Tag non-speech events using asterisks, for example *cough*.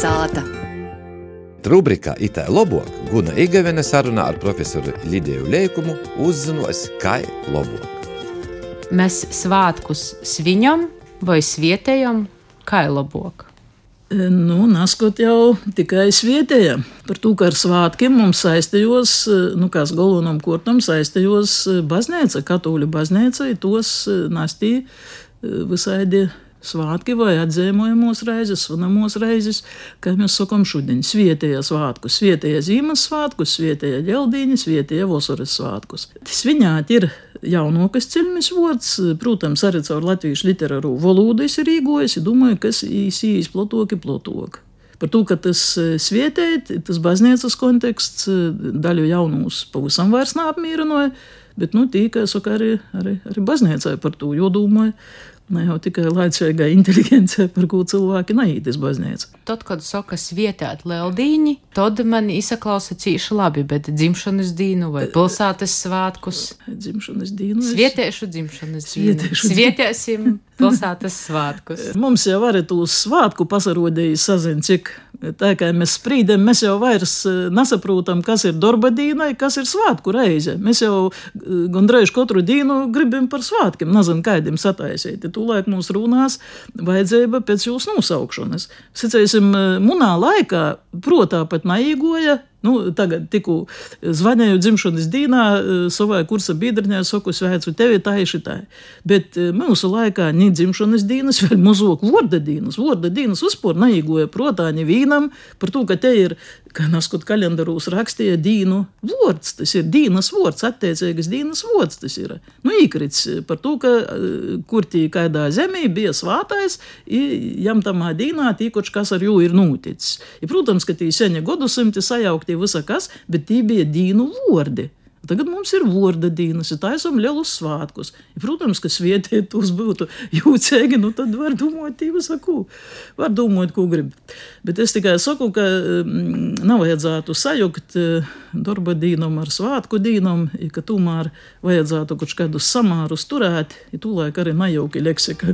Kalnasāta. Rubrikā Itā Lobok Guna Igavene sarunā ar profesoru Lidiju Leikumu uzzinos, kā lobok. Mēs svātkus sviņam vai svietējam, kā lobok. Nu, naskot jau tikai svietēja. Par to, ka ar svātkiem mums saistījos, nu, kā galvenam kortam saistījos baznīca, katoļu baznīca, tos nastīja visādi Svētki vai atzīmojamos reizes, svinamos reizes, kā mēs sakām šodien, svietēja svētkus, svietēja zīmes svētkus, svietēja ģeldīņas, svietēja vasaras svētkus. Sviņāt ir jaunokas cilmes vārds, protams, arī caur latviešu literāru valodu es ir īgojis, domāju, kas īsīs plotoki plotoki. Par to, ka tas svietēt, tas baznīcas konteksts daļu jaunus pavisam vairs neapmierinoja, bet, nu, tīkai saka arī, arī, arī baznīcai par to jodomāja. Ne jau tikai laicīgai inteligencei, par ko cilvēki neīdis baznīca. Tad, kad saka svietēt leldīņi, tad man izsaklausa cīši labi, bet dzimšanas dīnu vai pilsētas svētkus. Dzimšanas dīnu. Svietēšu dzimšanas dīnu. Svietēsim pilsētas svētkus. *laughs* Mums jau arī tūs svētku pasarodēji sazin, cik tā kā mēs sprīdam, mēs jau vairs nesaprotam, kas ir darba dīnai, kas ir svētku reize. Mēs jau gandrīz katru dienu gribam par svētkiem, nezinu, kādiem sataisīt. Tūlēk mums runās vajadzība pēc jūsu nosaukšanas. Sacēsim, munā laikā, protā pat naīgoja, Nu, tagad tikko zvanīju dzimšanas dienā savai kursa biedrņai, saku, sveicu tevi tā ir šitā. Bet mūsu laikā ne dzimšanas dienas, *laughs* vēl mazāk vārda dienas. Vārda dienas vispār neīgoja protā nevienam par to, ka te ir, kā naskot kalendārūs rakstīja, dīnu vārds. Tas ir dīnas vārds, attiecīgas dīnas vārds tas ir. Nu, īkrits par to, ka kur tī kādā zemē bija svātais, jam tamā dīnā tīkoč, kas ar jū ir noticis. I, protams, ka tī seņa godusumti sajaukt tie visa kas, bet tie bija dīnu vārdi. Tagad mums ir vārda dienas, tā esam lielus svētkus. Ja, protams, ka svietiet tos būtu jūcīgi, nu tad var domāt, tīva saku, var domāt, ko grib. Bet es tikai saku, ka mm, nav vajadzētu sajukt darba dīnam ar svētku dīnam, ja, ka tomēr vajadzētu kaut kādus samārus turēt, ja tūlēk arī najauki leksika.